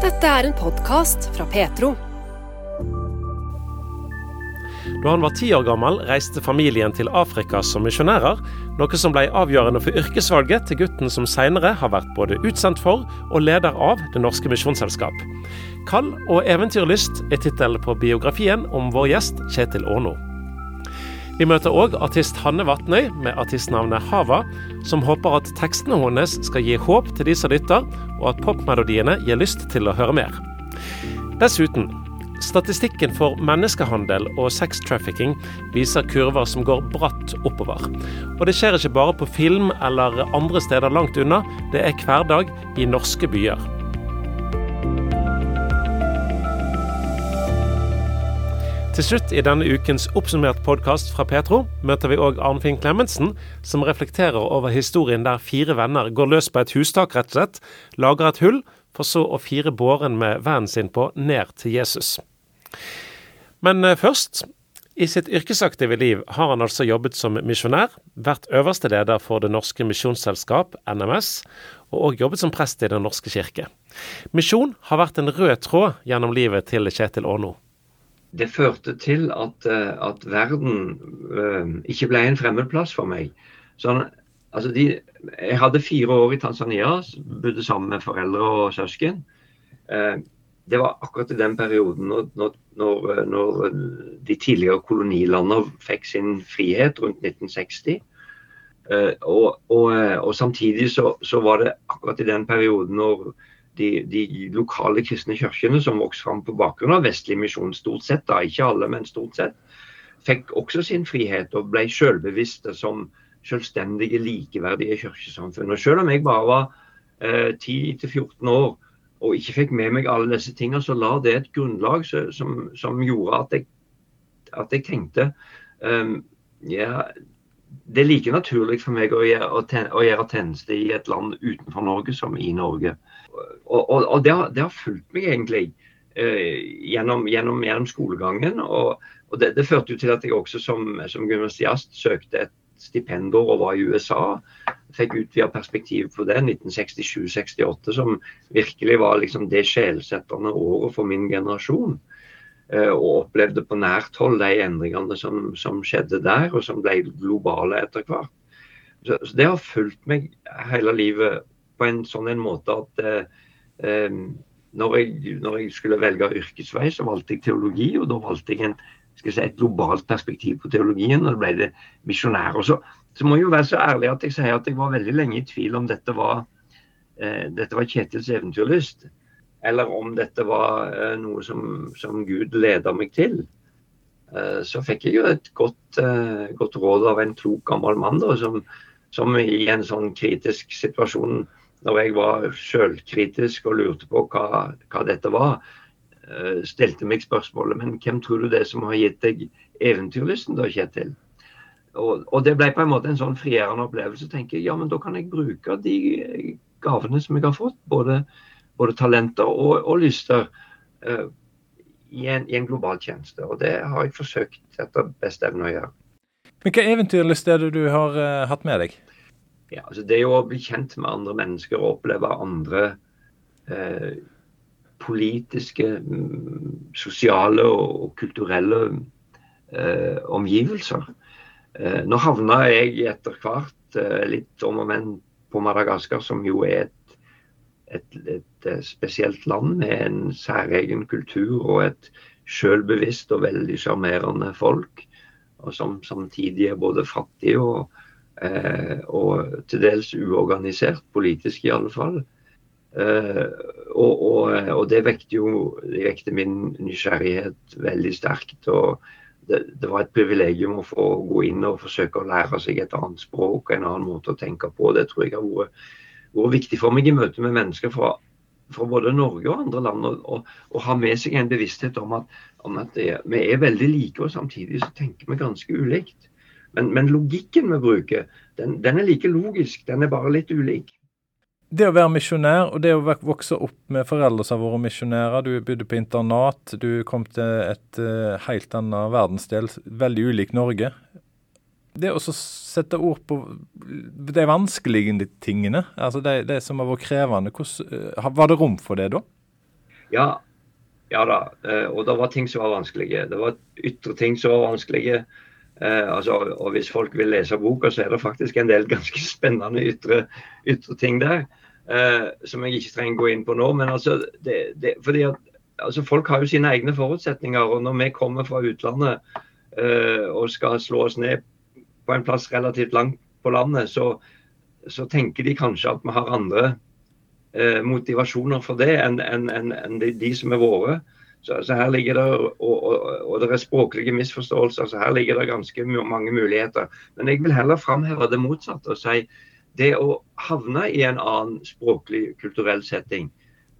Dette er en podkast fra Petro. Da han var ti år gammel, reiste familien til Afrika som misjonærer, noe som ble avgjørende for yrkesvalget til gutten som senere har vært både utsendt for og leder av Det Norske Misjonsselskap. Kall og eventyrlyst' er tittelen på biografien om vår gjest Kjetil Årno. Vi møter òg artist Hanne Vatnøy med artistnavnet Hava, som håper at tekstene hennes skal gi håp til de som lytter, og at popmelodiene gir lyst til å høre mer. Dessuten, statistikken for menneskehandel og sex trafficking viser kurver som går bratt oppover. Og det skjer ikke bare på film eller andre steder langt unna, det er hverdag i norske byer. Til slutt i denne ukens oppsummert podkast fra Petro møter vi òg Arnfinn Klemetsen, som reflekterer over historien der fire venner går løs på et hustak, rett og slett, lager et hull, for så å fire båren med vennen sin på ned til Jesus. Men eh, først. I sitt yrkesaktive liv har han altså jobbet som misjonær, vært øverste leder for Det norske misjonsselskap, NMS, og òg jobbet som prest i Den norske kirke. Misjon har vært en rød tråd gjennom livet til Kjetil Årno det førte til at, eh, at verden uh, ikke ble en fremmedplass for meg. Sånn, altså de, jeg hadde fire år i Tanzania, bodde sammen med foreldre og søsken. Uh, det var akkurat i den perioden når, når, når, de tidligere kolonilandene fikk sin frihet rundt 1960. Uh, og, og, og, samtidig så, så, var det akkurat i den perioden når de, de, lokale kristne kirkene som vokste fram på bakgrunn av vestlig misjon, stort sett, da, ikke alle, men stort sett, fikk også sin frihet og ble selvbevisste som selvstendige, likeverdige kirkesamfunn. Og Selv om jeg bare var eh, 10-14 år og ikke fikk med meg alle disse tingene, så la det et grunnlag som, som gjorde at jeg, at jeg tenkte um, ja, det er like naturlig for meg å gjøre, å gjøre tjeneste i et land utenfor Norge som i Norge. Og, og, det, har, det, har, fulgt meg egentlig eh, gjennom, gjennom, gjennom, skolegangen. Og, det, det, førte jo til at jeg også som, som gymnasiast søkte et stipendår og var i USA. Fikk utvida perspektivet på det, 1967-68, som virkelig var liksom det sjelsettende året for min generasjon. Eh, og opplevde på nært hold de endringene som, som, skjedde der, og som ble globale etter hvert. Så, så, Det har fulgt meg hele livet på en sånn en måte at eh, eh, når, jeg, når, jeg, skulle velge yrkesvei, så valgte jeg teologi. Og da valgte jeg en, si, et globalt perspektiv på teologien, og da ble det misjonær. Og så, så, må jeg jo være så ærlig at jeg sier at jeg var veldig lenge i tvil om dette var, eh, dette var Kjetils eventyrlyst eller om dette var eh, noe som, som Gud leda meg til. Eh, så fikk jeg jo et godt, eh, godt råd av en klok gammel mann da, som, som, i en sånn kritisk situasjon, når jeg var sjølkritisk og lurte på hva, hva, dette var, stilte meg spørsmålet men hvem tror du det er som har gitt deg eventyrlysten, da, Kjetil? Og, og, det ble på en måte en sånn frigjørende opplevelse. tenker jeg, ja, men Da kan jeg bruke de gavene som jeg har fått. både både talenter og, og lyster uh, i, en, i, en, global tjeneste. Og det har jeg forsøkt etter beste evne å gjøre. Hvilke eventyrlyst er det du har uh, hatt med deg? Ja, altså Det å bli kjent med andre mennesker og oppleve andre eh, politiske, um, sosiale og, kulturelle omgivelser. nå havna jeg etter hvert litt om og men på Madagaskar, som jo er et et, et, eh, spesielt land med en særegen kultur og et selvbevisst og veldig sjarmerende folk. Og som samtidig er både fattig og, eh, og til dels uorganisert, politisk i alle fall. Eh, og, og, og, det vekte jo det vekte min nysgjerrighet veldig sterkt. og det, det, var et privilegium å få gå inn og forsøke å lære seg et annet språk en annen måte å tenke på. Det tror jeg har vært vært viktig for meg i møte med mennesker fra, fra både Norge og andre land. Å ha med seg en bevissthet om at, om at det, vi er veldig like, og samtidig så tenker vi ganske ulikt. Men, men logikken vi bruker, den, den, er like logisk, den er bare litt ulik. Det å være misjonær og det å vokse opp med foreldre som har vært misjonærer, du bodde på internat, du kom til et uh, helt annet verdensdel, veldig ulik Norge det å sette ord på de vanskelige tingene, altså det, det som har vært krevende, hvordan, eh, var det rom for det da? Ja, ja da. Eh, og det var ting som var vanskelige. Det var ytre ting som var vanskelige. Eh, altså, og hvis folk vil lese boka, så er det faktisk en del ganske spennende ytre, ytre ting der. Eh, som jeg ikke trenger å gå inn på nå. Men altså, det, det, fordi at, altså, folk har jo sine egne forutsetninger. Og når vi kommer fra utlandet eh, og skal slå oss ned på en plass relativt langt på landet, så, så tenker de kanskje at vi har andre eh, motivasjoner for det enn en, en, en de, de, som er våre. Så, så, her ligger det, og, og, og, det er språklige misforståelser, så her ligger det ganske mange muligheter. Men jeg vil heller framheve det motsatte og si det å havne i en annen språklig, kulturell setting,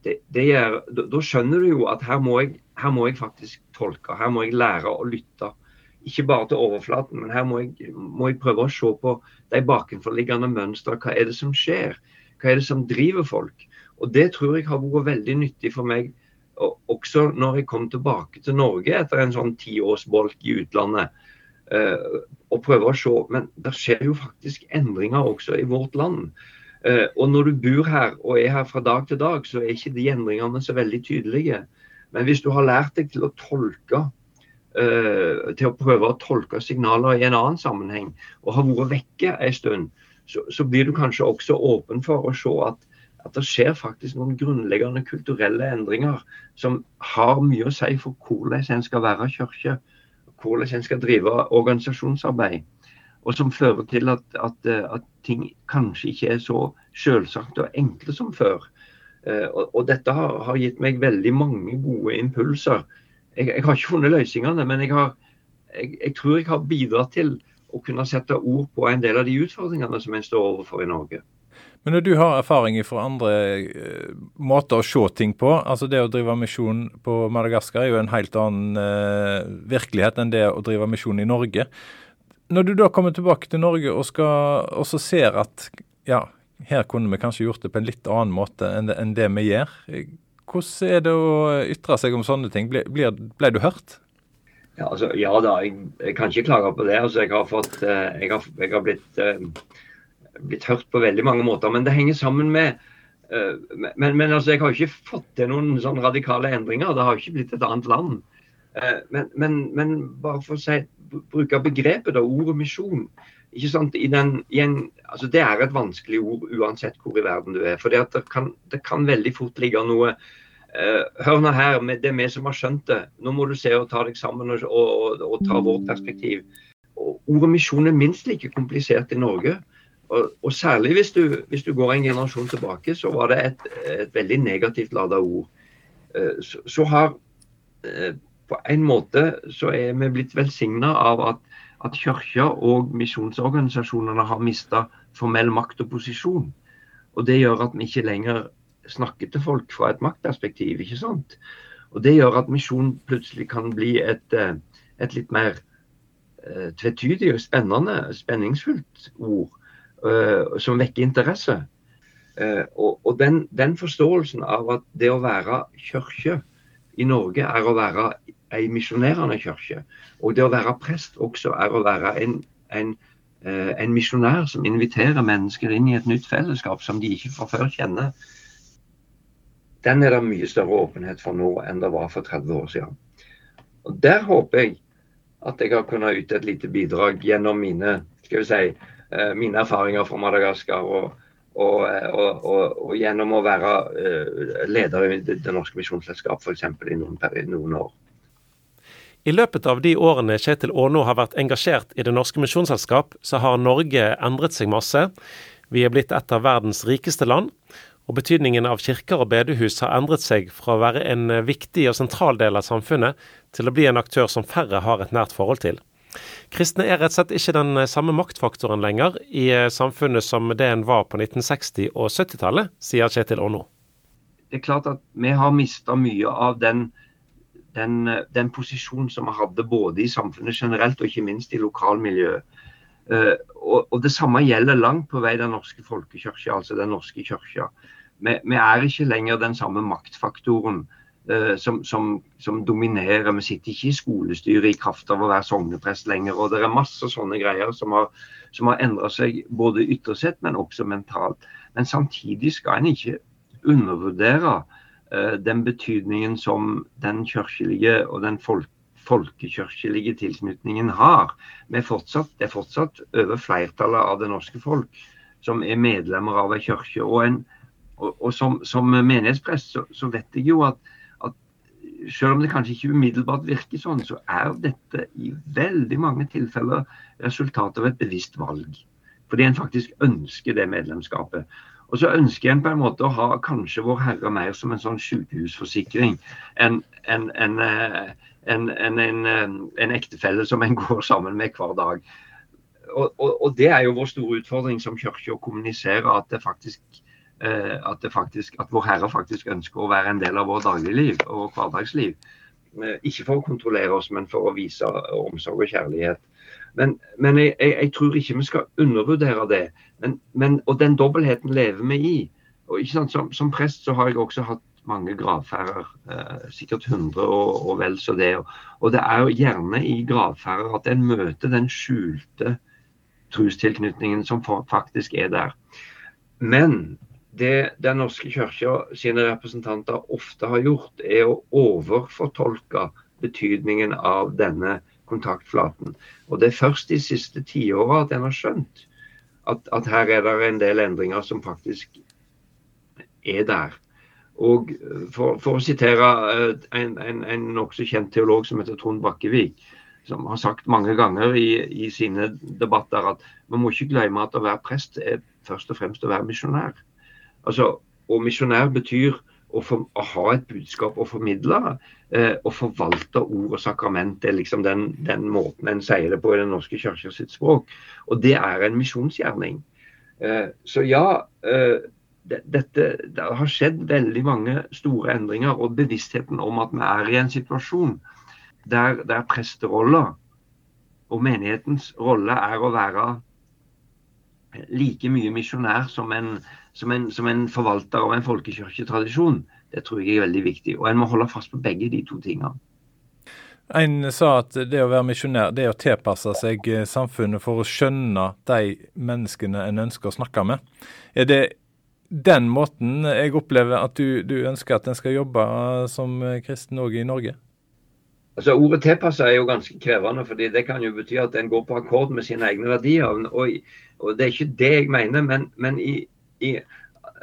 det, det er, da, da, skjønner du jo at her må, jeg, her må, jeg, faktisk tolke. Her må jeg lære å lytte. Ikke bare til overflaten, men her må jeg, må jeg prøve å se på de bakenforliggende mønstre. Hva er det som skjer? Hva er det som driver folk? Og Det tror jeg har vært veldig nyttig for meg også når jeg kom tilbake til Norge etter en sånn tiårsbolk i utlandet. Uh, og prøve å se, Men det skjer jo faktisk endringer også i vårt land. Uh, og når du bor her og er her fra dag til dag, så er ikke de endringene så veldig tydelige. Men hvis du har lært deg til å tolke uh, til å prøve å tolke signaler i en annen sammenheng, og har vært vekke en stund, så, så blir du kanskje også åpen for å se at at det skjer faktisk noen grunnleggende kulturelle endringer som har mye å si for hvordan en skal være kirke, hvordan en skal drive organisasjonsarbeid. Og som fører til at, at, at ting kanskje ikke er så selvsagt og enkle som før. Uh, og, og, dette har, har, gitt meg veldig mange gode impulser. Jeg, jeg har ikke funnet løsningene, men jeg, har, jeg, jeg tror jeg har bidratt til å kunne sette ord på en del av de utfordringene som en står overfor i Norge. Men når du har erfaring fra andre uh, måter å se ting på, altså det å drive misjon på Madagaskar er jo en helt annen uh, virkelighet enn det å drive misjon i Norge. Når du da kommer tilbake til Norge og, skal, og ser at ja, her kunne vi kanskje gjort det på en litt annen måte enn det, enn det vi gjør. Hvordan er det å ytre seg om sånne ting? Ble, ble, ble du hørt? Ja, altså, ja da, jeg, jeg, kan ikke klage på det. Altså, jeg, har fått, jeg, har, jeg har blitt blitt hørt på veldig mange måter. Men det henger sammen med uh, men, men, altså, jeg har ikke fått til noen sånn radikale endringer. Det har ikke blitt et annet land. Uh, men, men, men, bare for å si, bruke begrepet, da, ordet misjon. Ikke sant? Den, en, altså, det er et vanskelig ord uansett hvor i verden du er. For det, kan, det kan veldig fort ligge noe uh, Hør nå her, det er vi som har skjønt det. Nå må du se og ta deg sammen og, og, og, ta vårt perspektiv. Ordet misjon er minst like komplisert i Norge. Og, og særlig hvis du, hvis du, går en generasjon tilbake, så var det et, et veldig negativt lada ord. Eh, så, så, har eh, på en måte så er vi blitt velsigna av at, at Kirka og misjonsorganisasjonene har mista formell makt og posisjon. Og Det gjør at vi ikke lenger snakker til folk fra et maktperspektiv. ikke sant? Og Det gjør at misjon plutselig kan bli et, eh, et litt mer tvetydig og spennende, spenningsfullt ord. Eh, som vekker interesse. Uh, og, den, den, forståelsen av at det å være kirke i Norge er å være ei misjonerende kirke. Og det å være prest også er å være en, en, uh, en misjonær som inviterer mennesker inn i et nytt fellesskap som de ikke fra før kjenner. Den er det mye større åpenhet for nå enn det var for 30 år siden. Og Der håper jeg at jeg har kunnet yte et lite bidrag gjennom mine skal vi si, Eh, mine erfaringer fra Madagaskar. Og, og, og, og, gjennom å være eh, leder i Det norske misjonsselskap f.eks. i noen, noen år. I løpet av de årene Kjetil Aano har vært engasjert i Det norske misjonsselskap, så har Norge endret seg masse. Vi er blitt et av verdens rikeste land. Og betydningen av kirker og bedehus har endret seg fra å være en viktig og sentral del av samfunnet, til å bli en aktør som færre har et nært forhold til. Kristne er rett og slett ikke den eh, samme maktfaktoren lenger i eh, samfunnet som det en var på 1960- og 70-tallet, sier Kjetil Aano. Det er klart at vi har mista mye av den, den, eh, den posisjonen som vi hadde både i samfunnet generelt og ikke minst i lokalmiljøet. Uh, og, og, Det samme gjelder langt på vei Den norske folkekirka, altså Den norske kirka. Vi, vi, er ikke lenger den samme maktfaktoren Eh, som, som, som, dominerer. Vi sitter ikke i skolestyret i kraft av å være sogneprest lenger. og Det er masse sånne greier som har, som har endra seg både ytre sett, men også mentalt. Men samtidig skal en ikke undervurdere uh, den betydningen som den kirkelige og den folk, folkekirkelige tilknytningen har. Fortsatt, det er fortsatt over flertallet av det norske folk som er medlemmer av ei kirke. Og, en, og, og som, som, menighetsprest så, så, vet jeg jo at, selv om det kanskje ikke umiddelbart virker sånn, så er dette i veldig mange tilfeller resultatet av et bevisst valg. Fordi en faktisk ønsker det medlemskapet. Og så ønsker en på en måte å ha kanskje Vår Herre mer som en sånn sykehusforsikring enn en, en, en, ektefelle som en går sammen med hver dag. Og, og, og det er jo vår store utfordring som kirke å kommunisere at det faktisk eh, at, det faktisk, at Vår Herre faktisk ønsker å være en del av vår dagligliv og hverdagsliv. Eh, ikke for å kontrollere oss, men for å vise omsorg og kjærlighet. Men, men jeg, jeg, jeg, tror ikke vi skal undervurdere det. Men, men, og den dobbeltheten lever vi i. Og som, som, prest så har jeg også hatt mange gravferder, eh, sikkert 100 og, og, vel så det. Og, og, det er jo gjerne i gravferder at en møter den skjulte trostilknytningen som faktisk er der. Men det Den norske kirke sine representanter ofte har gjort, er å overfortolke betydningen av denne kontaktflaten. Og Det er først de siste tiåra at en har skjønt at, at, her er det en del endringer som faktisk er der. Og For, for å sitere eh, en, en, en nokså kjent teolog som heter Trond Bakkevik, som har sagt mange ganger i, i sine debatter at man må ikke glemme at å være prest er først og fremst å være misjonær. Altså, og misjonær betyr å, for, å, ha et budskap å formidle eh, og forvalte ord og sakrament. Det er liksom den, den, måten en sier det på i Den norske kirke sitt språk. Og det er en misjonsgjerning. Eh, så ja, eh, det, dette, det har skjedd veldig mange store endringer. Og bevisstheten om at vi er i en situasjon der, der presterolla og menighetens rolle er å være like mye misjonær som en, som, en, som en, forvalter av en folkekirketradisjon, det tror jeg er veldig viktig. Og en må holde fast på begge de to tingene. En sa at det å være misjonær, det er å tilpasse seg eh, samfunnet for å skjønne de menneskene en ønsker å snakke med. Er det den måten jeg opplever at du, du ønsker at en skal jobbe som kristen òg i Norge? Altså Ordet tilpasse er jo ganske krevende, fordi det kan jo bety at en går på akkord med sine egne verdier. Og, og Det er ikke det jeg mener, men, men i, i,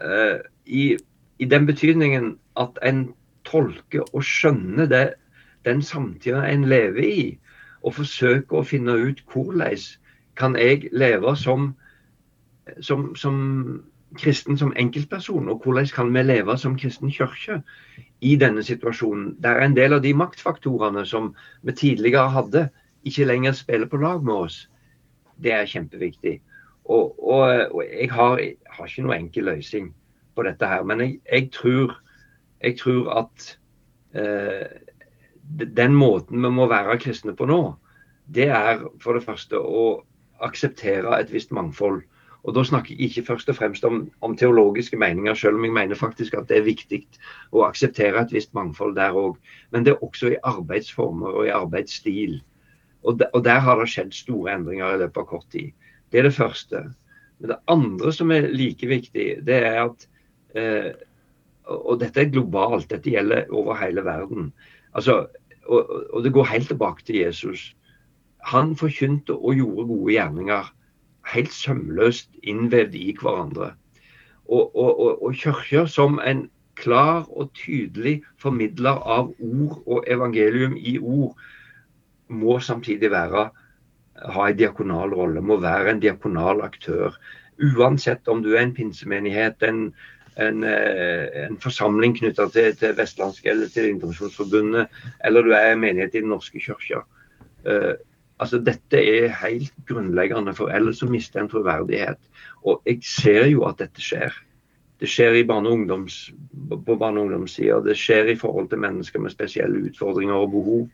uh, i, i, den betydningen at en tolker og skjønner det, den samtida en lever i, og forsøker å finne ut hvordan kan jeg leve som, som, som kristen som enkeltperson, og hvordan kan vi leve som kristen kirke i denne situasjonen, der en del av de maktfaktorene som vi tidligere hadde, ikke lenger spiller på lag med oss. Det er kjempeviktig. Og, og, og jeg, har, jeg, har, ikke noe enkel løsning på dette her. Men jeg, jeg tror, tror, at eh, den måten vi må være kristne på nå, det er for det første å akseptere et visst mangfold. Og Da snakker jeg ikke først og fremst om, om, teologiske meninger, selv om jeg mener faktisk at det er viktig å akseptere et visst mangfold der òg. Men det er også i arbeidsformer og i arbeidsstil. Og, de, og Der har det skjedd store endringer i løpet av kort tid. Det er det første. Men det andre som er like viktig, det er at eh, Og dette er globalt, dette gjelder over hele verden. Altså, og, og det går helt tilbake til Jesus. Han forkynte og gjorde gode gjerninger helt sømløst innvevd i hverandre. Og, og, og, og kirka som en klar og tydelig formidler av ord og evangelium i ord, må samtidig være, ha en diakonal rolle, må være en diakonal aktør. Uansett om du er en pinsemenighet, en, en, eh, en forsamling knytta til, til Vestlandske eller til Internasjonsforbundet, eller du er en menighet i Den norske kirka. Uh, Altså, Dette er helt grunnleggende, for ellers så mister en troverdighet. Og jeg ser jo at dette skjer. Det skjer barne på barne- og ungdomssida. Det skjer i forhold til mennesker med spesielle utfordringer og behov.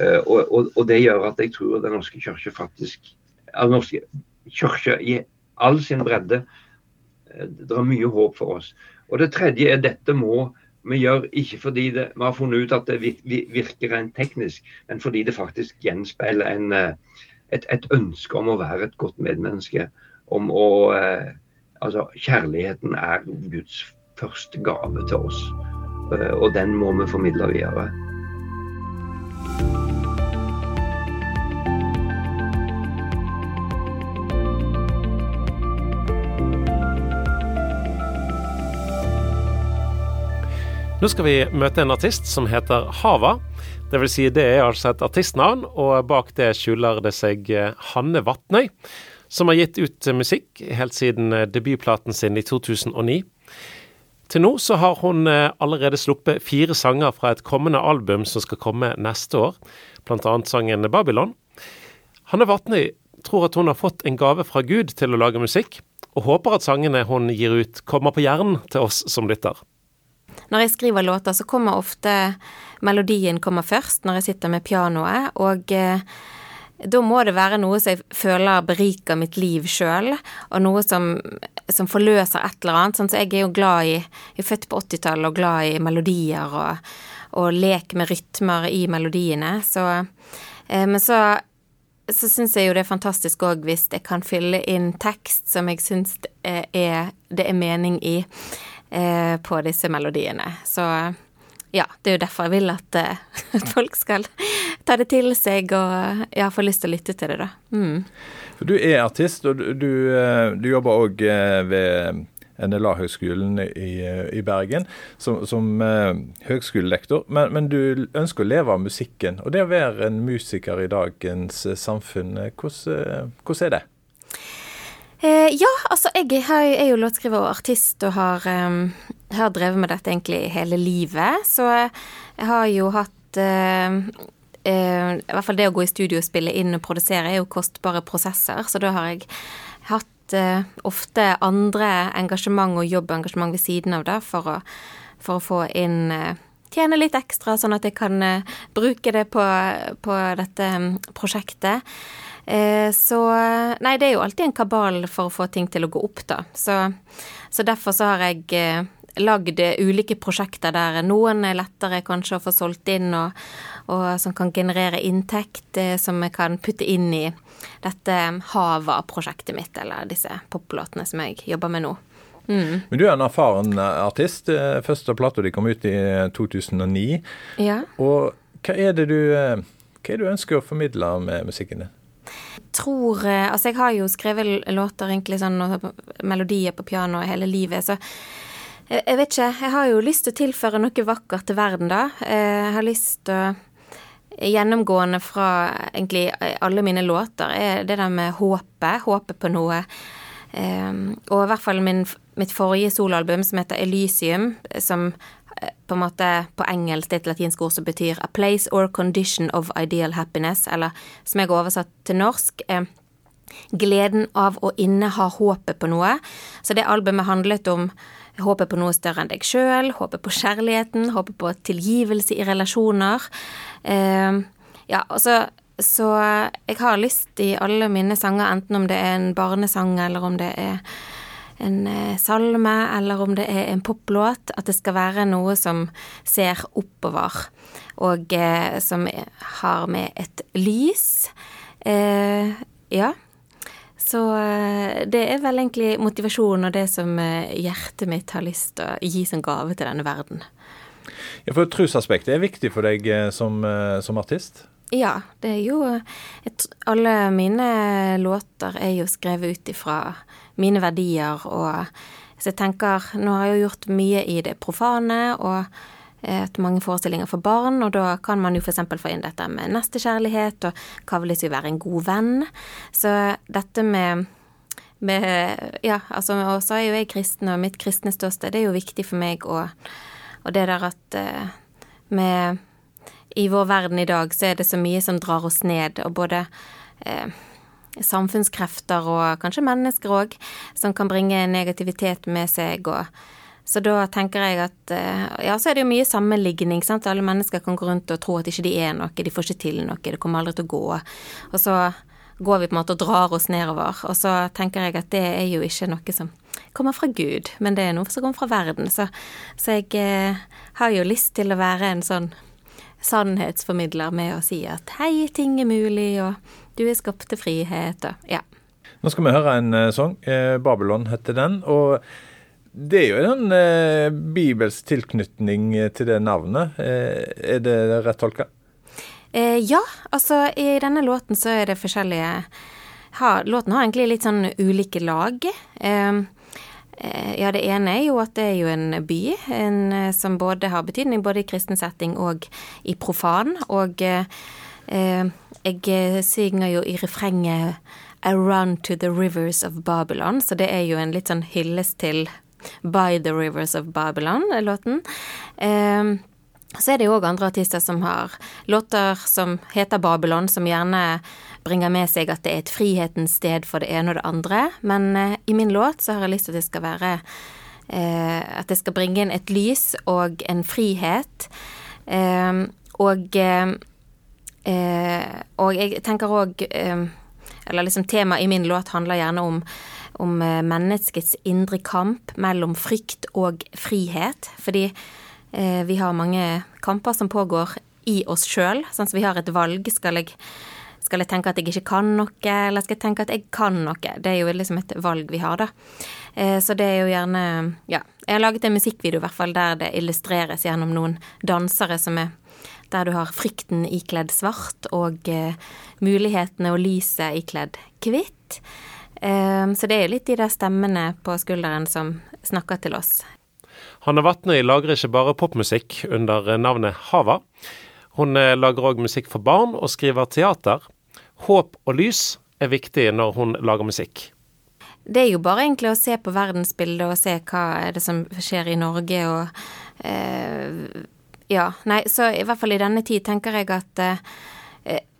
Uh, og, og, og, det gjør at jeg tror Den norske kirke faktisk Den norske kirke i all sin bredde uh, Det er mye håp for oss. Og det tredje er dette må vi gjør ikke fordi det, vi har funnet ut at det virker rent teknisk, men fordi det faktisk gjenspeiler en, eh, et, et, ønske om å være et godt medmenneske. Om å eh, Altså, kjærligheten er Guds første gave til oss. eh, og den må vi formidle videre. Nå skal vi møte en artist som heter Hava. Det vil si det er altså et artistnavn, og bak det skjuler det seg eh, Hanne Vatnøy, som har gitt ut musikk helt siden eh, debutplaten sin i 2009. Til nå så har hun eh, allerede sluppet fire sanger fra et kommende album som skal komme neste år, bl.a. sangen 'Babylon'. Hanne Vatnøy tror at hun har fått en gave fra Gud til å lage musikk, og håper at sangene hun gir ut, kommer på hjernen til oss som lytter. Når jeg skriver låter, så kommer ofte melodien kommer først når jeg sitter med pianoet, og eh, da må det være noe som jeg føler beriker mitt liv sjøl, og noe som, som, forløser et eller annet. Sånn så jeg er jo glad i Jeg er født på 80-tallet og glad i melodier og, og lek med rytmer i melodiene. Så eh, Men så så syns jeg jo det er fantastisk òg hvis jeg kan fylle inn tekst som jeg syns det er, det er mening i eh, på disse melodiene. Så ja, det er jo derfor jeg vil at, eh, at folk skal ta det til seg og ja, få lyst til å lytte til det, da. Mm. Du er artist, og du, du, eh, du jobber òg eh, ved NLA-høgskolen i, i, Bergen som, som uh, høgskolelektor. Men, men, du ønsker å leve av musikken. Og det å være en musiker i dagens samfunn, hvordan, hvordan er det? Eh, ja, altså jeg er jo låtskriver og artist og har, um, har, drevet med dette egentlig hele livet. Så jeg har jo hatt uh, I hvert fall det å gå i studio og spille inn og produsere er jo kostbare prosesser, så da har jeg hatt uh, ofte andre engasjement og jobbengasjement ved siden av det for å, for å få inn tjene litt ekstra, sånn at jeg kan bruke det på, på dette prosjektet. Eh, så Nei, det er jo alltid en kabal for å få ting til å gå opp, da. Så, så derfor så har jeg eh, lagd ulike prosjekter der noen er lettere kanskje å få solgt inn, og, og som kan generere inntekt eh, som vi kan putte inn i dette Hava-prosjektet mitt, eller disse poplåtene som jeg jobber med nå. Mm. Men du er en erfaren artist. Første plata di kom ut i 2009. Ja. Og hva er det du, hva er du ønsker å formidle med musikken din? tror eh, Altså, jeg har jo skrevet låter, egentlig sånn, og melodier på piano hele livet, så jeg vet ikke. Jeg har jo lyst til å tilføre noe vakkert til verden, da. Eh, jeg har lyst til å Gjennomgående fra egentlig alle mine låter er det der med håpet. Håpet på noe. Eh, og i hvert fall min, mitt forrige soloalbum, som heter Elysium, som på en måte på engelsk et latinsk ord som betyr 'a place or condition of ideal happiness', eller som jeg har oversatt til norsk, er gleden av å inneha håpet på noe. Så det albumet handlet om håpet på noe større enn deg sjøl, håpet på kjærligheten, håpet på tilgivelse i relasjoner. Eh, ja, altså så jeg har lyst i alle mine sanger, enten om det er en barnesang eller om det er en eh, salme, eller om det er en poplåt, at det skal være noe som ser oppover, og eh, som har med et lys. Eh, ja. Så eh, det er vel egentlig motivasjonen og det som eh, hjertet mitt har lyst til å gi som gave til denne verden. Ja, For trusaspektet er viktig for deg som, som artist? Ja, det er jo et, Alle mine låter er jo skrevet ut ifra mine verdier og Så jeg tenker Nå har jeg jo gjort mye i det profane og et mange forestillinger for barn, og da kan man jo f.eks. få inn dette med nestekjærlighet, og hva vil det si å være en god venn? Så dette med med, ja, altså, og så er jo jeg kristen, og mitt kristne ståsted, er jo viktig for meg, og, og det der at eh, med I vår verden i dag så er det så mye som drar oss ned, og både eh, samfunnskrefter og kanskje mennesker òg, som kan bringe negativitet med seg. og så da tenker jeg at eh, Ja, så er det jo mye sammenligning. sant? Alle mennesker kan gå rundt og tro at ikke de er noe, de får ikke til noe, det kommer aldri til å gå. Og så går vi på en måte og drar oss nedover. Og så tenker jeg at det er jo ikke noe som kommer fra Gud, men det er noe som kommer fra verden. Så, så jeg eh, har jo lyst til å være en sånn sannhetsformidler med å si at hei, ting er mulig, og du er skapt til frihet, og ja. Nå skal vi høre en uh, sang. Eh, 'Babylon' heter den. og Det er jo en eh, bibelsk tilknytning til det navnet. Eh, er det rett tolka? Eh, ja, altså i denne låten så er det forskjellige ha, Låten har egentlig litt sånn ulike lag. Eh, eh ja, det ene er jo at det er jo en by en, eh, som både har betydning både i kristen setting og i profan. Og jeg synger jo i refrenget 'Around to the rivers of Babylon', så det er jo en litt sånn hyllest til 'By the Rivers of Babylon'-låten. Eh, så er det jo òg andre artister som har låter som heter Babylon, som gjerne bringer med seg at det er et frihetens sted for det ene og det andre. Men eh, i min låt så har jeg lyst til at det skal være eh, At det skal bringe inn et lys og en frihet. Eh, og eh, Og jeg tenker òg Eller liksom temaet i min låt handler gjerne om om eh, menneskets indre kamp mellom frykt og frihet. Fordi eh, vi har mange kamper som pågår i oss sjøl. Sånn som vi har et valg. Skal jeg, skal jeg, tenke at jeg ikke kan noe, eller skal jeg tenke at jeg kan noe? Det er jo liksom et valg vi har, da. Eh, så det er jo gjerne Ja. Jeg har laget en musikkvideo i hvert fall der det illustreres gjennom noen dansere som er der du har frykten ikledd svart og mulighetene og lyset ikledd hvitt. Ehm, så det er jo litt de der stemmene på skulderen som snakker til oss. Hanne Vatnøy lager ikke bare popmusikk under navnet Hava. Hun eh, lager òg musikk for barn og skriver teater. Håp og lys er viktig når hun lager musikk. Det er jo bare egentlig å se på verdensbildet og se hva er det som skjer i Norge og eh, Ja, nei, så i hvert fall i denne tid tenker jeg at eh,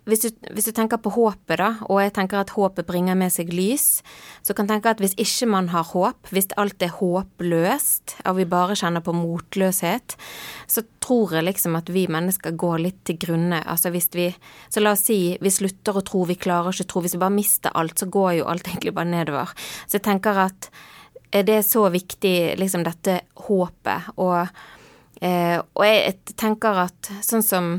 hvis du, hvis du, tenker på håpet, da, og jeg tenker at håpet bringer med seg lys, så kan jeg tenke at hvis ikke man har håp, hvis alt er håpløst, og vi bare kjenner på motløshet, så tror jeg liksom at vi mennesker går litt til grunne. Altså hvis vi Så la oss si vi slutter å tro, vi klarer ikke å tro. Hvis vi bare mister alt, så går jo alt egentlig bare nedover. Så jeg tenker at det er så viktig, liksom dette håpet, og, eh, og jeg tenker at sånn som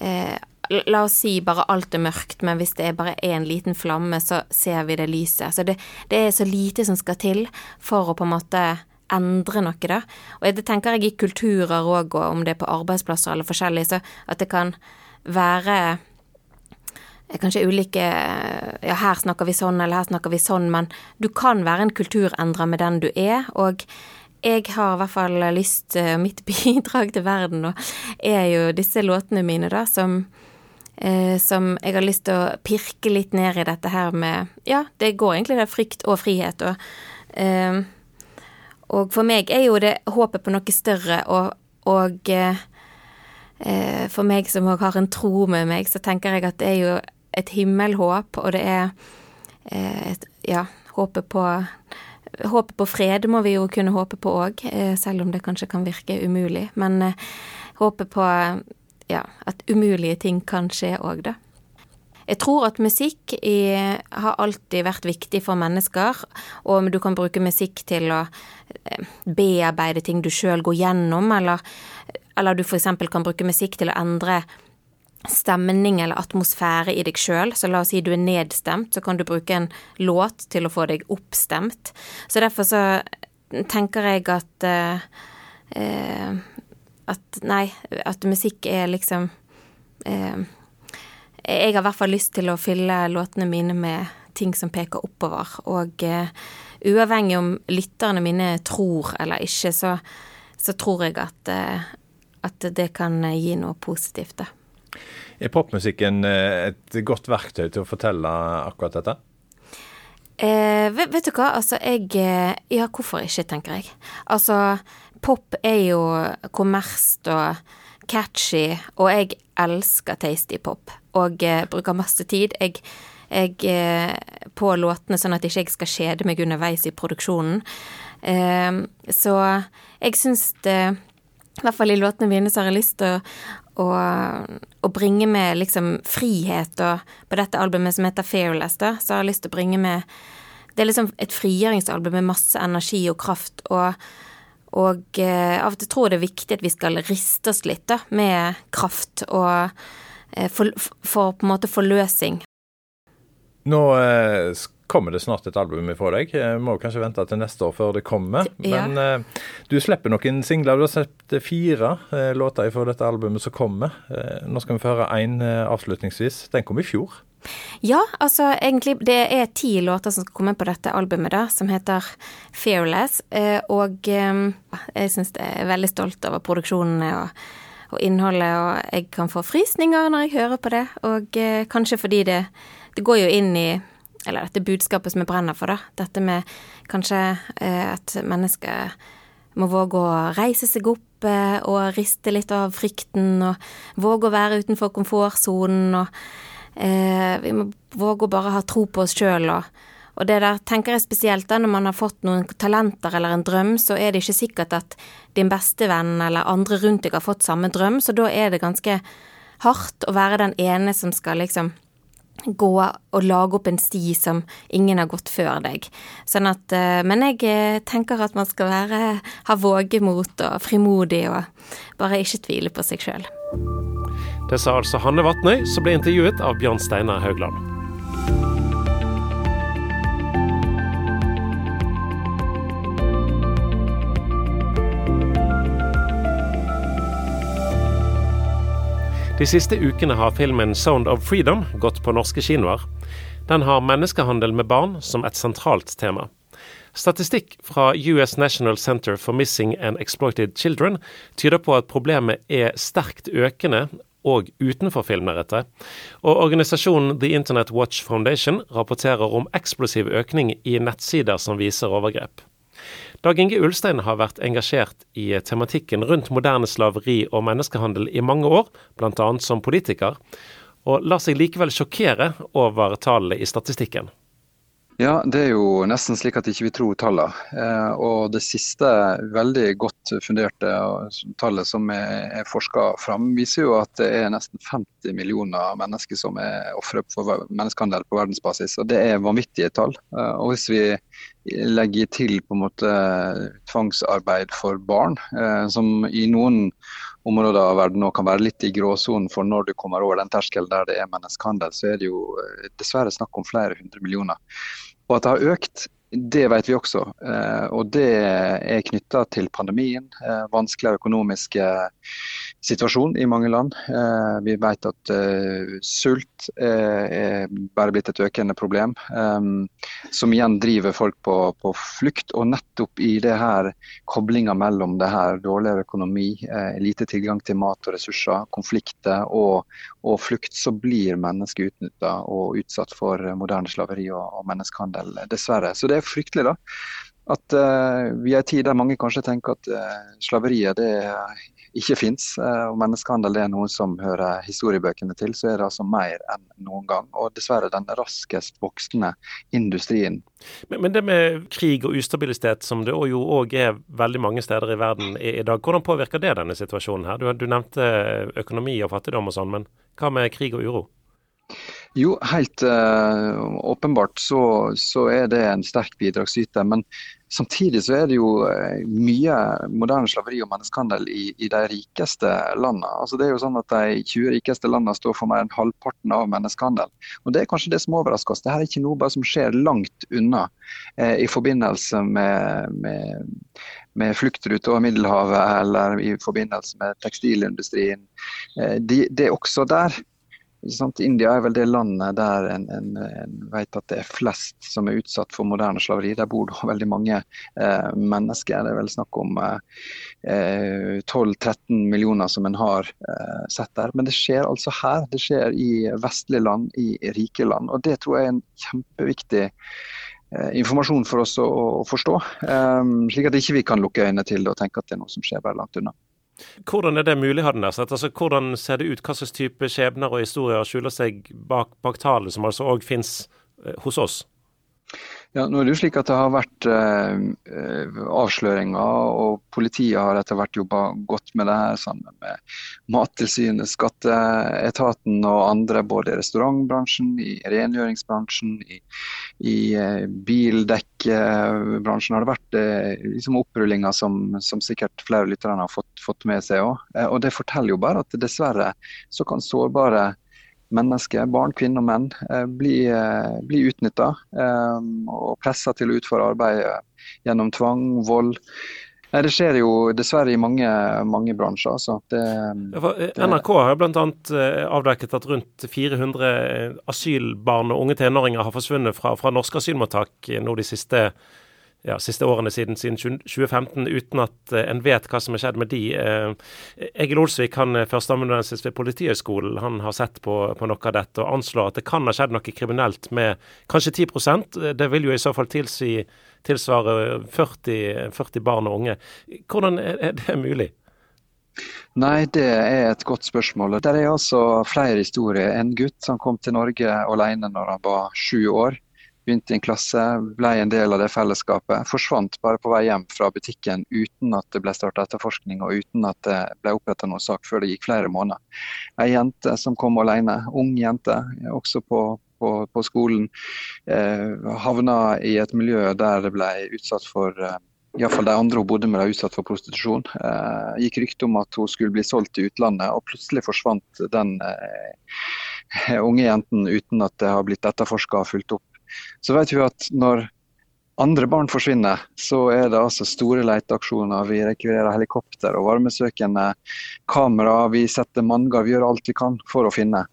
eh, La oss si bare alt er mørkt, men hvis det er bare én liten flamme, så ser vi det lyset. Så det, det, er så lite som skal til for å på en måte endre noe, da. Og det tenker jeg i kulturer òg, og om det er på arbeidsplasser eller forskjellig, så at det kan være eh, kanskje ulike Ja, her snakker vi sånn, eller her snakker vi sånn, men du kan være en kulturendrer med den du er, og jeg har i hvert fall lyst eh, Mitt bidrag til verden nå er jo disse låtene mine, da, som eh, som jeg har lyst til å pirke litt ned i dette her med Ja, det går egentlig det frykt og frihet, og eh, Og for meg er jo det håpet på noe større, og, og eh, for meg som òg har en tro med meg, så tenker jeg at det er jo et himmelhåp, og det er eh, et, Ja, håpet på Håpet på fred må vi jo kunne håpe på òg, eh, selv om det kanskje kan virke umulig. Men eh, håpet på ja, at umulige ting kan skje òg, da. Jeg tror at musikk i, har alltid vært viktig for mennesker, og du kan bruke musikk til å eh, bearbeide ting du sjøl går gjennom, eller, eller du f.eks. kan bruke musikk til å endre stemning eller atmosfære i deg sjøl. Så la oss si du er nedstemt, så kan du bruke en låt til å få deg oppstemt. Så derfor så tenker jeg at eh, eh, at nei, at musikk er liksom eh, Jeg har i hvert fall lyst til å fylle låtene mine med ting som peker oppover. Og eh, uavhengig om lytterne mine tror eller ikke, så, så tror jeg at, eh, at, det kan gi noe positivt, da. Er popmusikken eh, et godt verktøy til å fortelle akkurat dette? Eh, vet, vet, du hva, altså jeg eh, Ja, hvorfor ikke, tenker jeg. Altså, pop er jo kommersielt og catchy, og jeg elsker tasty pop. Og eh, bruker masse tid jeg, jeg, eh, på låtene, sånn at ikke jeg skal kjede meg underveis i produksjonen. Eh, så jeg syns det I hvert fall i låtene mine så har jeg lyst til å, å, å bringe med liksom frihet, og på dette albumet som heter Fearless, da, så har jeg lyst til å bringe med Det er liksom et frigjøringsalbum med masse energi og kraft, og og eh, av og til tror jeg det er viktig at vi skal riste oss litt da, med kraft og eh, for, for, på en måte forløsing. Nå eh, kommer det snart et album fra deg. Jeg må kanskje vente til neste år før det kommer. Ja. Men du slipper noen singler. Du har sett fire låter fra dette albumet som kommer. Nå skal vi få høre én avslutningsvis. Den kom i fjor. Ja, altså egentlig Det er ti låter som skal komme på dette albumet, da, som heter Fearless. Eh, og eh, jeg syns jeg er veldig stolt over produksjonene og, og innholdet, og jeg kan få frysninger når jeg hører på det. Og eh, kanskje fordi det, det går jo inn i eller dette budskapet som jeg brenner for, da. Dette med kanskje eh, at mennesker må våge å reise seg opp og riste litt av frykten, og våge å være utenfor komfortsonen, og eh, vi må våge å bare ha tro på oss sjøl, og, og det der tenker jeg spesielt da når man har fått noen talenter eller en drøm, så er det ikke sikkert at din bestevenn eller andre rundt deg har fått samme drøm, så da er det ganske hardt å være den ene som skal liksom gå og lage opp en sti som ingen har gått før deg. Sånn at, eh, men jeg eh, tenker at man skal være, ha vågemot og frimodig og bare ikke tvile på seg sjøl. Det sa altså Hanne Vatnøy, som ble intervjuet av Bjørn Steinar Haugland. De siste ukene har filmen 'Sound of Freedom' gått på norske kinoer. Den har menneskehandel med barn som et sentralt tema. Statistikk fra US National Center for Missing and Exploited Children tyder på at problemet er sterkt økende og utenfor filmlerretet. Og organisasjonen The Internet Watch Foundation rapporterer om eksplosiv økning i nettsider som viser overgrep. Dag Inge Ulstein har vært engasjert i tematikken rundt moderne slaveri og menneskehandel i mange år, bl.a. som politiker, og lar seg likevel sjokkere over tallene i statistikken. Ja, det er jo nesten slik at ikke vi tror tallene. Eh, og det siste veldig godt funderte tallet som er, forska fram, viser jo at det er nesten 50 millioner mennesker som er ofre for menneskehandel på verdensbasis. Og det er vanvittige tall. Eh, og hvis vi legger til på en måte tvangsarbeid for barn, eh, som i noen områder av verden nå kan være litt i gråsonen for når du kommer over den terskelen der det er menneskehandel, så er det jo eh, dessverre snakk om flere hundre millioner. Og at det har økt, det vet vi også. Eh, og det er knytta til pandemien, eh, vanskeligere økonomiske situasjon i mange land. Eh, vi vet at uh, sult er, er bare blitt et økende problem, som igjen driver folk på, på, flukt. Og nettopp i det her koblinga mellom det her dårligere økonomi, lite tilgang til mat og ressurser, konflikter og, og flukt, så blir mennesker utnytta og utsatt for moderne slaveri og, og menneskehandel, dessverre. Så det er fryktelig, da at uh, vi er i en tid der mange kanskje tenker at uh, slaveriet det ikke fins, uh, og menneskehandel er noe som hører historiebøkene til, så er det altså mer enn noen gang. Og dessverre den raskest voksende industrien. Men, men det med krig og ustabilitet, som det jo òg er veldig mange steder i verden i, i, dag, hvordan påvirker det denne situasjonen her? Du, du nevnte økonomi og fattigdom og sånn, men hva med krig og uro? Jo, helt uh, åpenbart så, så, er det en sterk bidragsyter. Men samtidig så er det jo uh, mye moderne slaveri og menneskehandel i, i, de rikeste landene. Altså det er jo sånn at De 20 rikeste landene står for mer enn halvparten av menneskehandel. Og Det er kanskje det som overrasker oss. Dette er ikke noe som skjer langt unna eh, i forbindelse med, med med fluktruter over Middelhavet eller i forbindelse med tekstilindustrien. Det de er også der India er vel det landet der en, en, en, vet at det er flest som er utsatt for moderne slaveri. Der bor det veldig mange eh, mennesker. Det er vel snakk om eh, 12-13 millioner som en har eh, sett der. Men det skjer altså her. Det skjer i vestlige land, i rike land. Og det tror jeg er en kjempeviktig eh, informasjon for oss å, å forstå. Um, slik at ikke vi kan lukke øynene til det og tenke at det er noe som skjer bare langt unna. Hvordan er det mulig, hadde nær sett? Altså, hvordan ser det ut? Hva slags type skjebner og historier skjuler seg bak, bak tallene, som altså òg finnes eh, hos oss? Ja, nå er Det jo slik at det har vært eh, avsløringer, og politiet har etter hvert jobba godt med det her sammen med Mattilsynet, Skatteetaten og andre, både i restaurantbransjen, i rengjøringsbransjen, i, i eh, bildekkbransjen. har det vært eh, liksom opprullinger som, som, sikkert flere lytterne har fått, fått med seg òg. Eh, og det forteller jo bare at dessverre så kan sårbare mennesker, barn, kvinner og menn, blir, blir utnytta og pressa til å utføre arbeid gjennom tvang, vold. Det skjer jo dessverre i mange, mange bransjer. Altså. Det, det, NRK har bl.a. Eh, avdekket at rundt 400 asylbarn og unge tenåringer har forsvunnet fra, fra norske asylmottak nå de siste, ja, siste årene siden, siden, 2015, uten at eh, en vet hva som har skjedd med de. Eh, Egil Olsvik, han er førsteamanuensis ved Politihøgskolen, han har sett på, på, noe av dette og anslår at det kan ha skjedd noe kriminelt med kanskje 10% Det vil jo i så fall tilsi tilsvare 40, 40 barn og unge. Hvordan er det mulig? Nei, det er et godt spørsmål. Det er altså flere historier. En gutt som kom til Norge alene når han var sju år. Begynte i en klasse, ble en del av det fellesskapet. Forsvant bare på vei hjem fra butikken uten at det ble starta etterforskning og uten at det ble oppretta noen sak før det gikk flere måneder. Ei jente som kom alene, ung jente, også på, på, på skolen, eh, havna i et miljø der det ble utsatt for eh, Iallfall de andre hun bodde med, ble utsatt for prostitusjon. Eh, gikk rykte om at hun skulle bli solgt til utlandet, og plutselig forsvant den eh, unge jenten uten at det har blitt etterforska og fulgt opp. Så vet vi at når andre barn forsvinner, så er det altså store leteaksjoner. Vi rekvirerer helikopter og varmesøkende kamera. Vi setter manngav, vi gjør alt vi kan for å finne.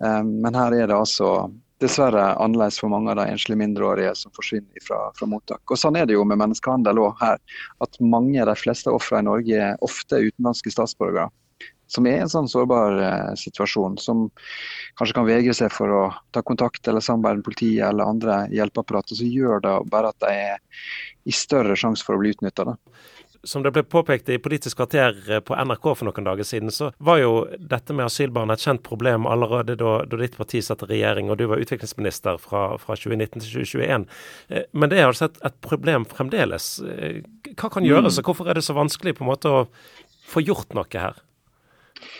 Eh, men her er det altså dessverre annerledes for mange av de enslige mindreårige som forsvinner fra, fra, mottak. Og Sånn er det jo med menneskehandel òg her. At mange, de fleste ofrene i Norge er ofte utenlandske statsborgere. Som er i en sånn sårbar eh, situasjon, som kanskje kan vegre seg for å ta kontakt eller samarbeide med politiet eller andre hjelpeapparater. Så gjør det bare at de er i større sjanse for å bli utnytta som det ble påpekt i Politisk kvarter eh, på NRK for noen dager siden, så var jo dette med asylbarn et kjent problem allerede da, da ditt parti satt i regjering og du var utviklingsminister fra, fra 2019 til 2021. Eh, men det er altså et, et problem fremdeles. Eh, hva kan gjøres, mm. og hvorfor er det så vanskelig på en måte å få gjort noe her?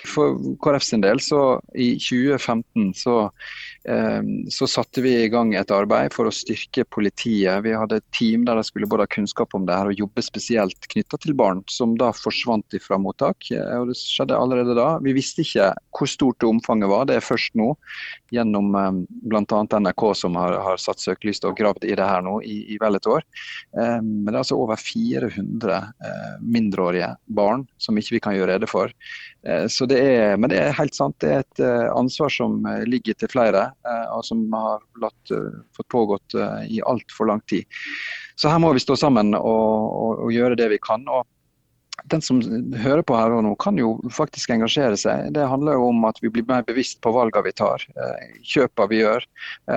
For KrF sin del, så i 2015 så Eh, så satte vi i gang et arbeid for å styrke politiet. Vi hadde et team der de skulle både ha kunnskap om det her og jobbe spesielt knytta til barn som da forsvant fra mottak. Eh, og Det skjedde allerede da. Vi visste ikke hvor stort omfanget var. Det er først nå, gjennom eh, bl.a. NRK som har, har satt søkelyset og gravd i det her nå i, i vel et år. Men det er altså over 400 mindreårige barn som ikke vi kan gjøre rede for. Så det er, men det er helt sant, det er et ansvar som ligger til flere. Eh, og som har latt, eh, fått pågått eh, i altfor lang tid. Så her må vi stå sammen og, og, og gjøre det vi kan. og den som hører på her og nå, kan jo faktisk engasjere seg. Det handler jo om at vi blir mer bevisst på valgene vi tar, kjøpene vi gjør.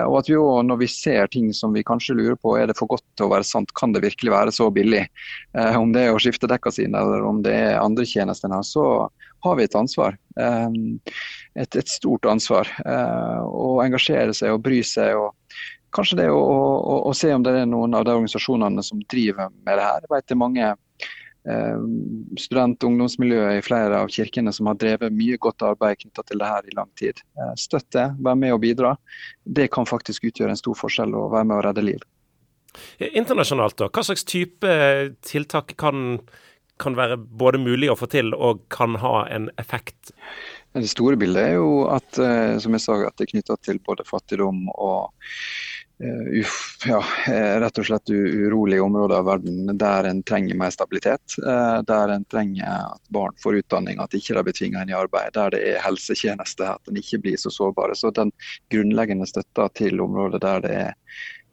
Og at vi òg, når vi ser ting som vi kanskje lurer på er det for godt til å være sant, kan det virkelig være så billig? Om det er å skifte dekka sine eller om det er andre tjenester, så har vi et ansvar. Et, et stort ansvar. Å engasjere seg og bry seg. og Kanskje det å, å, å, se om det er noen av de organisasjonene som driver med det her. Jeg vet det er mange eh, student- og ungdomsmiljøer i flere av kirkene som har drevet mye godt arbeid knytta til det her i lang tid. Støtte, støtt det, vær med og bidra. Det kan faktisk utgjøre en stor forskjell og være med å redde liv. Internasjonalt, da, hva slags type tiltak kan kan være både mulig å få til og kan ha en effekt? Det store bildet er jo at, eh, som jeg sa, at det er knytta til både fattigdom og uh, ja, eh, rett og slett urolige områder av verden der en trenger mer stabilitet. Uh, der en trenger at barn får utdanning, at ikke de blir tvinga inn i arbeid. Der det er helsetjeneste, at en ikke blir så sårbare. Så den grunnleggende støtta til områder der det er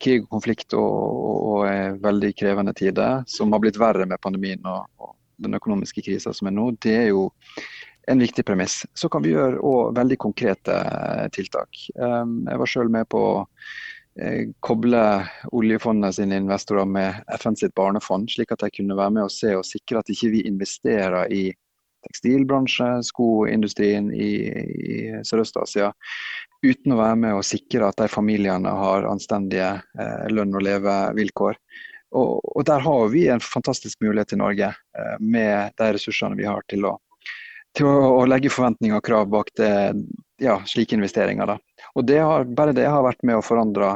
krig og konflikt og, og, og veldig krevende tider, som har blitt verre med pandemien og, og den økonomiske krisa som er nå, det er jo en viktig premiss. Så kan vi gjøre òg veldig konkrete eh, tiltak. Jeg var sjøl med på eh, koble oljefondet sine investorer med FN sitt barnefond, slik at de kunne være med og se og sikre at ikke vi investerer i tekstilbransje, skoindustrien i, i Sørøst-Asia, uten å være med og sikre at de familiene har anstendige eh, lønn- og levevilkår. Og, og, Der har vi en fantastisk mulighet i Norge, eh, med de ressursene vi har til å, til å, å legge forventninger og krav bak det, ja, slike investeringer. Da. Og det har, Bare det har vært med å forandre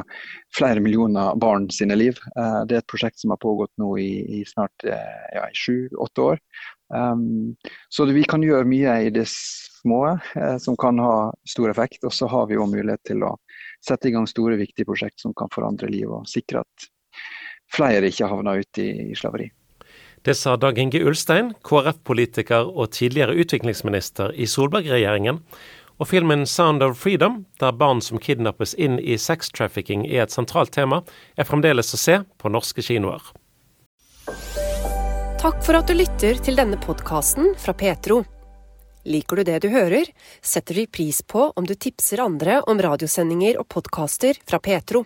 flere millioner barn sine liv. Eh, det er et prosjekt som har pågått nå i, i snart eh, ja, sju-åtte år. Um, så vi kan gjøre mye i det små eh, som kan ha stor effekt. Og så har vi jo mulighet til å sette i gang store, viktige prosjekt som kan forandre livet og sikre at flere ikke havner ut i, i slaveri. Det sa Dag Inge Ulstein, KrF-politiker og tidligere utviklingsminister i Solberg-regjeringen. Og filmen 'Sound of Freedom', der barn som kidnappes inn i sextrafficking er et sentralt tema, er fremdeles å se på norske kinoer. Takk for at du lytter til denne podkasten fra Petro. Liker du det du hører, setter vi pris på om du tipser andre om radiosendinger og podkaster fra Petro.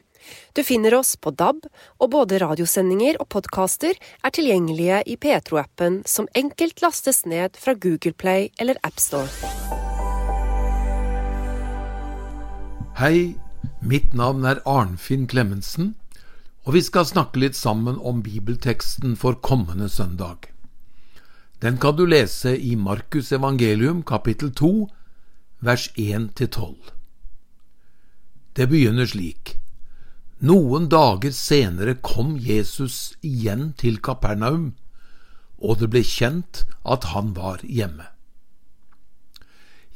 Du finner oss på DAB, og både radiosendinger og podkaster er tilgjengelige i Petro-appen, som enkelt lastes ned fra Google Play eller AppStore. Hei, mitt navn er Arnfinn Klemetsen, og vi skal snakke litt sammen om bibelteksten for kommende søndag. Den kan du lese i Markus evangelium kapittel 2, vers 1-12. Det begynner slik. Noen dager senere kom Jesus igjen til Kapernaum, og det ble kjent at han var hjemme.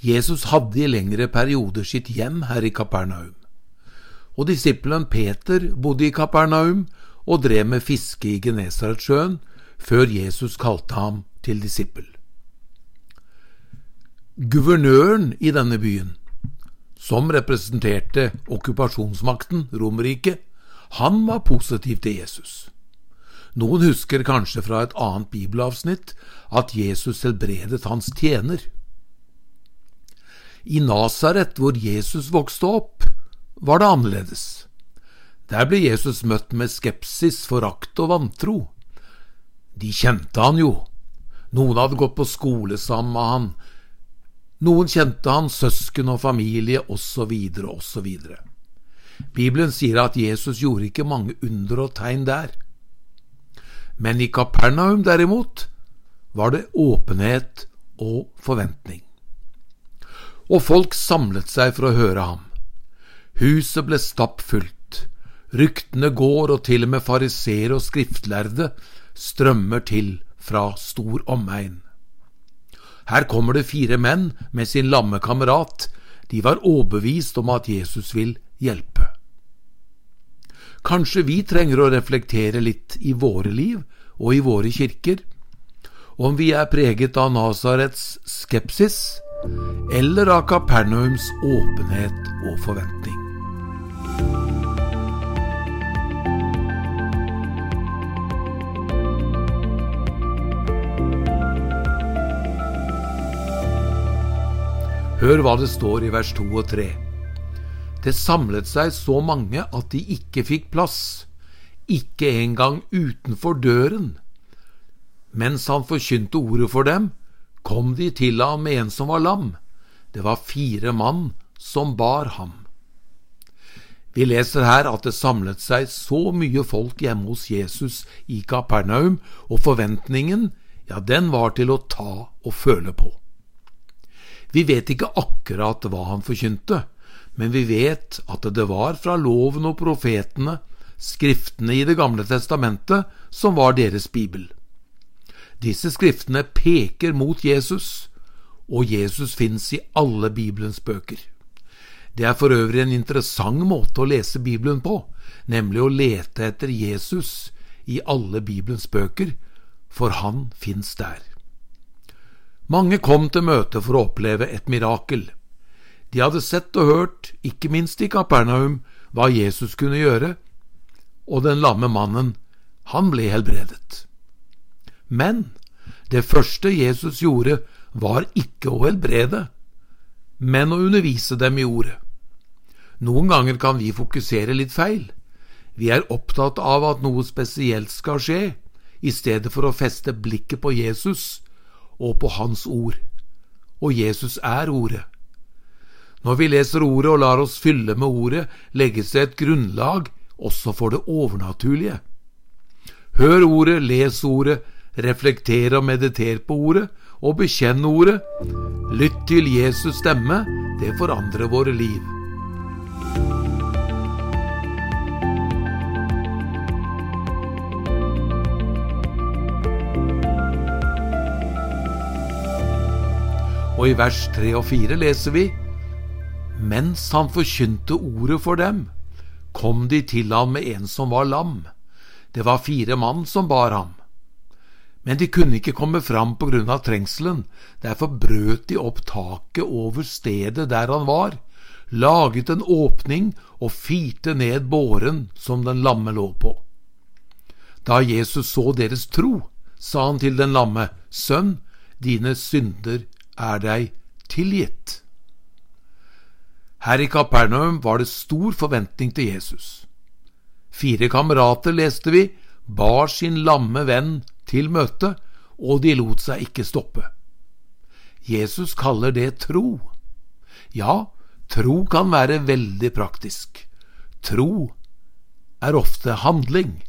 Jesus hadde i lengre perioder sitt hjem her i Kapernaum, og disippelen Peter bodde i Kapernaum og drev med fiske i Genesaretsjøen før Jesus kalte ham til disippel. Guvernøren i denne byen, som representerte okkupasjonsmakten, Romerriket, han var positiv til Jesus. Noen husker kanskje fra et annet bibelavsnitt at Jesus helbredet hans tjener. I Nasaret, hvor Jesus vokste opp, var det annerledes. Der ble Jesus møtt med skepsis, forakt og vantro. De kjente han jo. Noen hadde gått på skole sammen med han, noen kjente han, søsken og familie, osv., osv. Bibelen sier at Jesus gjorde ikke mange under og tegn der. Men i Kapernaum, derimot, var det åpenhet og forventning. Og folk samlet seg for å høre ham. Huset ble stappfullt. Ryktene går, og til og med fariseere og skriftlærde strømmer til fra stor omegn. Her kommer det fire menn med sin lamme kamerat. De var overbevist om at Jesus vil hjelpe. Kanskje vi trenger å reflektere litt i våre liv og i våre kirker, om vi er preget av Nasarets skepsis eller av Kapernaums åpenhet og forventning. Hør hva det står i vers 2 og 3. Det samlet seg så mange at de ikke fikk plass, ikke engang utenfor døren. Mens han forkynte ordet for dem, kom de til ham med en som var lam. Det var fire mann som bar ham. Vi leser her at det samlet seg så mye folk hjemme hos Jesus i Kapernaum, og forventningen, ja, den var til å ta og føle på. Vi vet ikke akkurat hva han forkynte, men vi vet at det var fra loven og profetene, skriftene i Det gamle testamentet, som var deres bibel. Disse skriftene peker mot Jesus, og Jesus fins i alle Bibelens bøker. Det er for øvrig en interessant måte å lese Bibelen på, nemlig å lete etter Jesus i alle Bibelens bøker, for han fins der. Mange kom til møtet for å oppleve et mirakel. De hadde sett og hørt, ikke minst i Kapernaum, hva Jesus kunne gjøre, og den lamme mannen, han ble helbredet. Men det første Jesus gjorde, var ikke å helbrede, men å undervise dem i ordet. Noen ganger kan vi fokusere litt feil. Vi er opptatt av at noe spesielt skal skje, i stedet for å feste blikket på Jesus og på Hans ord. Og Jesus er Ordet. Når vi leser Ordet og lar oss fylle med Ordet, legges det et grunnlag også for det overnaturlige. Hør Ordet, les Ordet, reflekter og mediter på Ordet, og bekjenn Ordet. Lytt til Jesus stemme, det forandrer våre liv. Og i vers 3 og 4 leser vi Mens han forkynte ordet for dem, kom de til ham med en som var lam. Det var fire mann som bar ham. Men de kunne ikke komme fram på grunn av trengselen, derfor brøt de opp taket over stedet der han var, laget en åpning og firte ned båren som den lamme lå på. Da Jesus så deres tro, sa han til den lamme, Sønn, dine synder er deg tilgitt. Her i Kapernaum var det stor forventning til Jesus. Fire kamerater, leste vi, bar sin lamme venn til møte, og de lot seg ikke stoppe. Jesus kaller det tro. Ja, tro kan være veldig praktisk. Tro er ofte handling.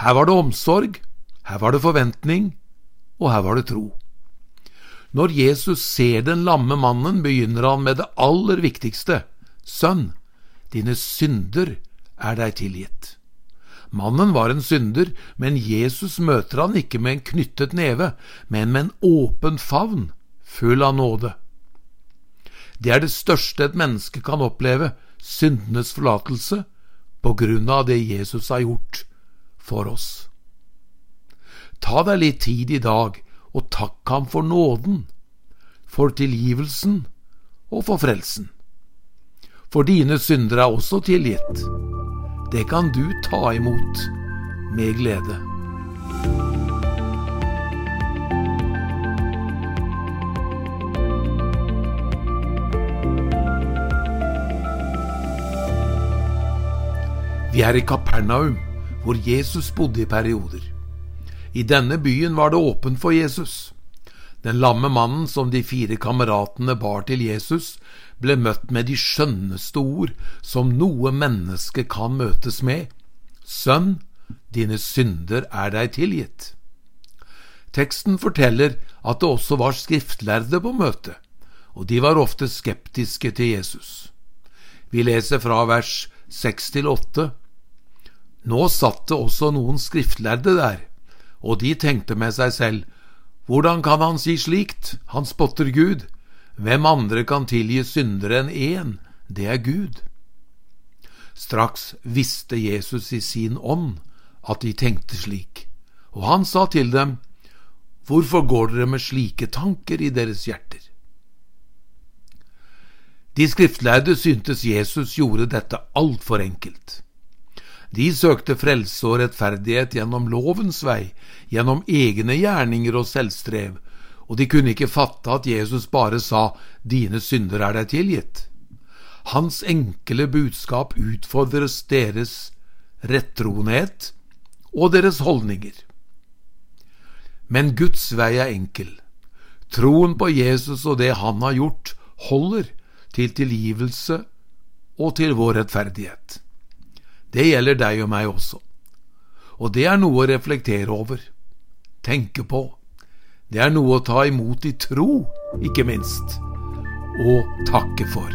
Her var det omsorg, her var det forventning, og her var det tro. Når Jesus ser den lamme mannen, begynner han med det aller viktigste. Sønn, dine synder er deg tilgitt. Mannen var en synder, men Jesus møter han ikke med en knyttet neve, men med en åpen favn, full av nåde. Det er det største et menneske kan oppleve, syndenes forlatelse, på grunn av det Jesus har gjort for oss. Ta deg litt tid i dag og takk ham for nåden, for tilgivelsen og for frelsen. For dine synder er også tilgitt det kan du ta imot med glede. Vi er i Kapernaum, hvor Jesus bodde i perioder. I denne byen var det åpent for Jesus. Den lamme mannen som de fire kameratene bar til Jesus, ble møtt med de skjønneste ord som noe menneske kan møtes med. Sønn, dine synder er deg tilgitt. Teksten forteller at det også var skriftlærde på møtet, og de var ofte skeptiske til Jesus. Vi leser fra vers seks til åtte. Nå satt det også noen skriftlærde der, og de tenkte med seg selv, hvordan kan han si slikt, han spotter Gud, hvem andre kan tilgi syndere enn én, det er Gud. Straks visste Jesus i sin ånd at de tenkte slik, og han sa til dem, Hvorfor går dere med slike tanker i deres hjerter? De skriftlærde syntes Jesus gjorde dette altfor enkelt. De søkte frelse og rettferdighet gjennom lovens vei, gjennom egne gjerninger og selvstrev, og de kunne ikke fatte at Jesus bare sa Dine synder er deg tilgitt. Hans enkle budskap utfordres deres rettroenhet og deres holdninger. Men Guds vei er enkel. Troen på Jesus og det han har gjort, holder til tilgivelse og til vår rettferdighet. Det gjelder deg og meg også. Og det er noe å reflektere over, tenke på det er noe å ta imot i tro, ikke minst, og takke for.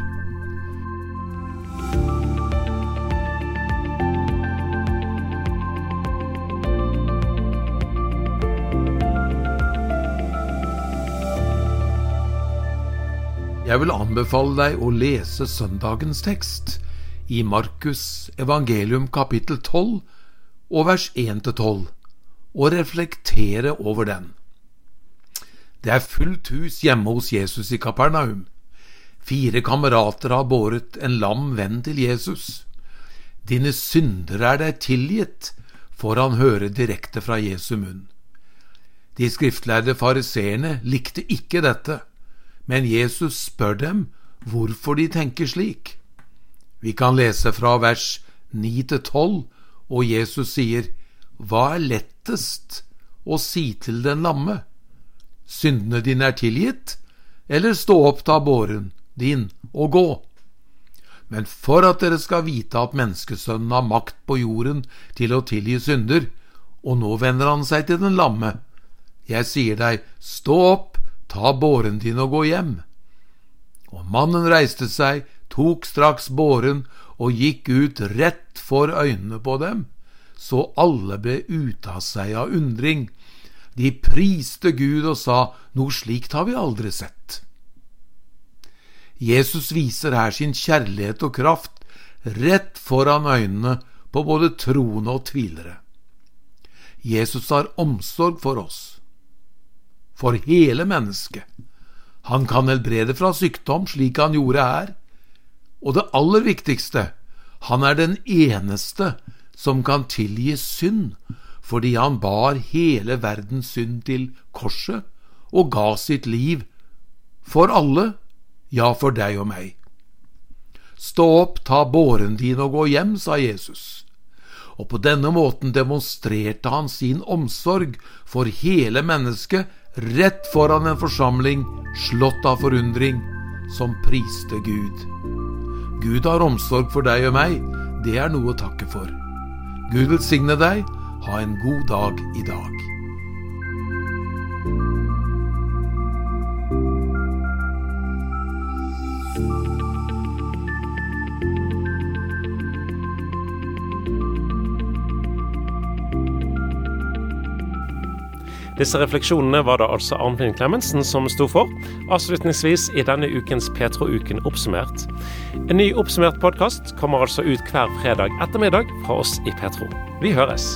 Jeg vil anbefale deg å lese søndagens tekst i Markus evangelium kapittel 12 og vers 1-12, og reflektere over den. Det er fullt hus hjemme hos Jesus i Kapernaum. Fire kamerater har båret en lam venn til Jesus. Dine synder er deg tilgitt, får han høre direkte fra Jesu munn. De skriftlærde fariseerne likte ikke dette, men Jesus spør dem hvorfor de tenker slik. Vi kan lese fra vers 9 til 12, og Jesus sier, Hva er lettest å si til den lamme? Syndene dine er tilgitt, eller stå opp, ta båren din og gå. Men for at dere skal vite at menneskesønnen har makt på jorden til å tilgi synder, og nå vender han seg til den lamme, jeg sier deg, stå opp, ta båren din og gå hjem. Og mannen reiste seg, tok straks båren og gikk ut rett for øynene på dem, så alle ble ute av seg av undring de priste Gud og sa, noe slikt har vi aldri sett. Jesus viser her sin kjærlighet og kraft rett foran øynene på både troende og tvilere. Jesus har omsorg for oss, for hele mennesket. Han kan helbrede fra sykdom, slik han gjorde her. Og det aller viktigste, han er den eneste som kan tilgi synd, fordi han bar hele verdens synd til korset og ga sitt liv for alle, ja, for deg og meg. Stå opp, ta båren din og gå hjem, sa Jesus. Og på denne måten demonstrerte han sin omsorg for hele mennesket rett foran en forsamling slått av forundring, som priste Gud. Gud har omsorg for deg og meg, det er noe å takke for. Gud velsigne deg, ha en god dag i dag. Disse refleksjonene var det altså Arnfinn Klemetsen som sto for. Avslutningsvis i denne ukens Petro-uken oppsummert. En ny oppsummert podkast kommer altså ut hver fredag ettermiddag fra oss i Petro. Vi høres.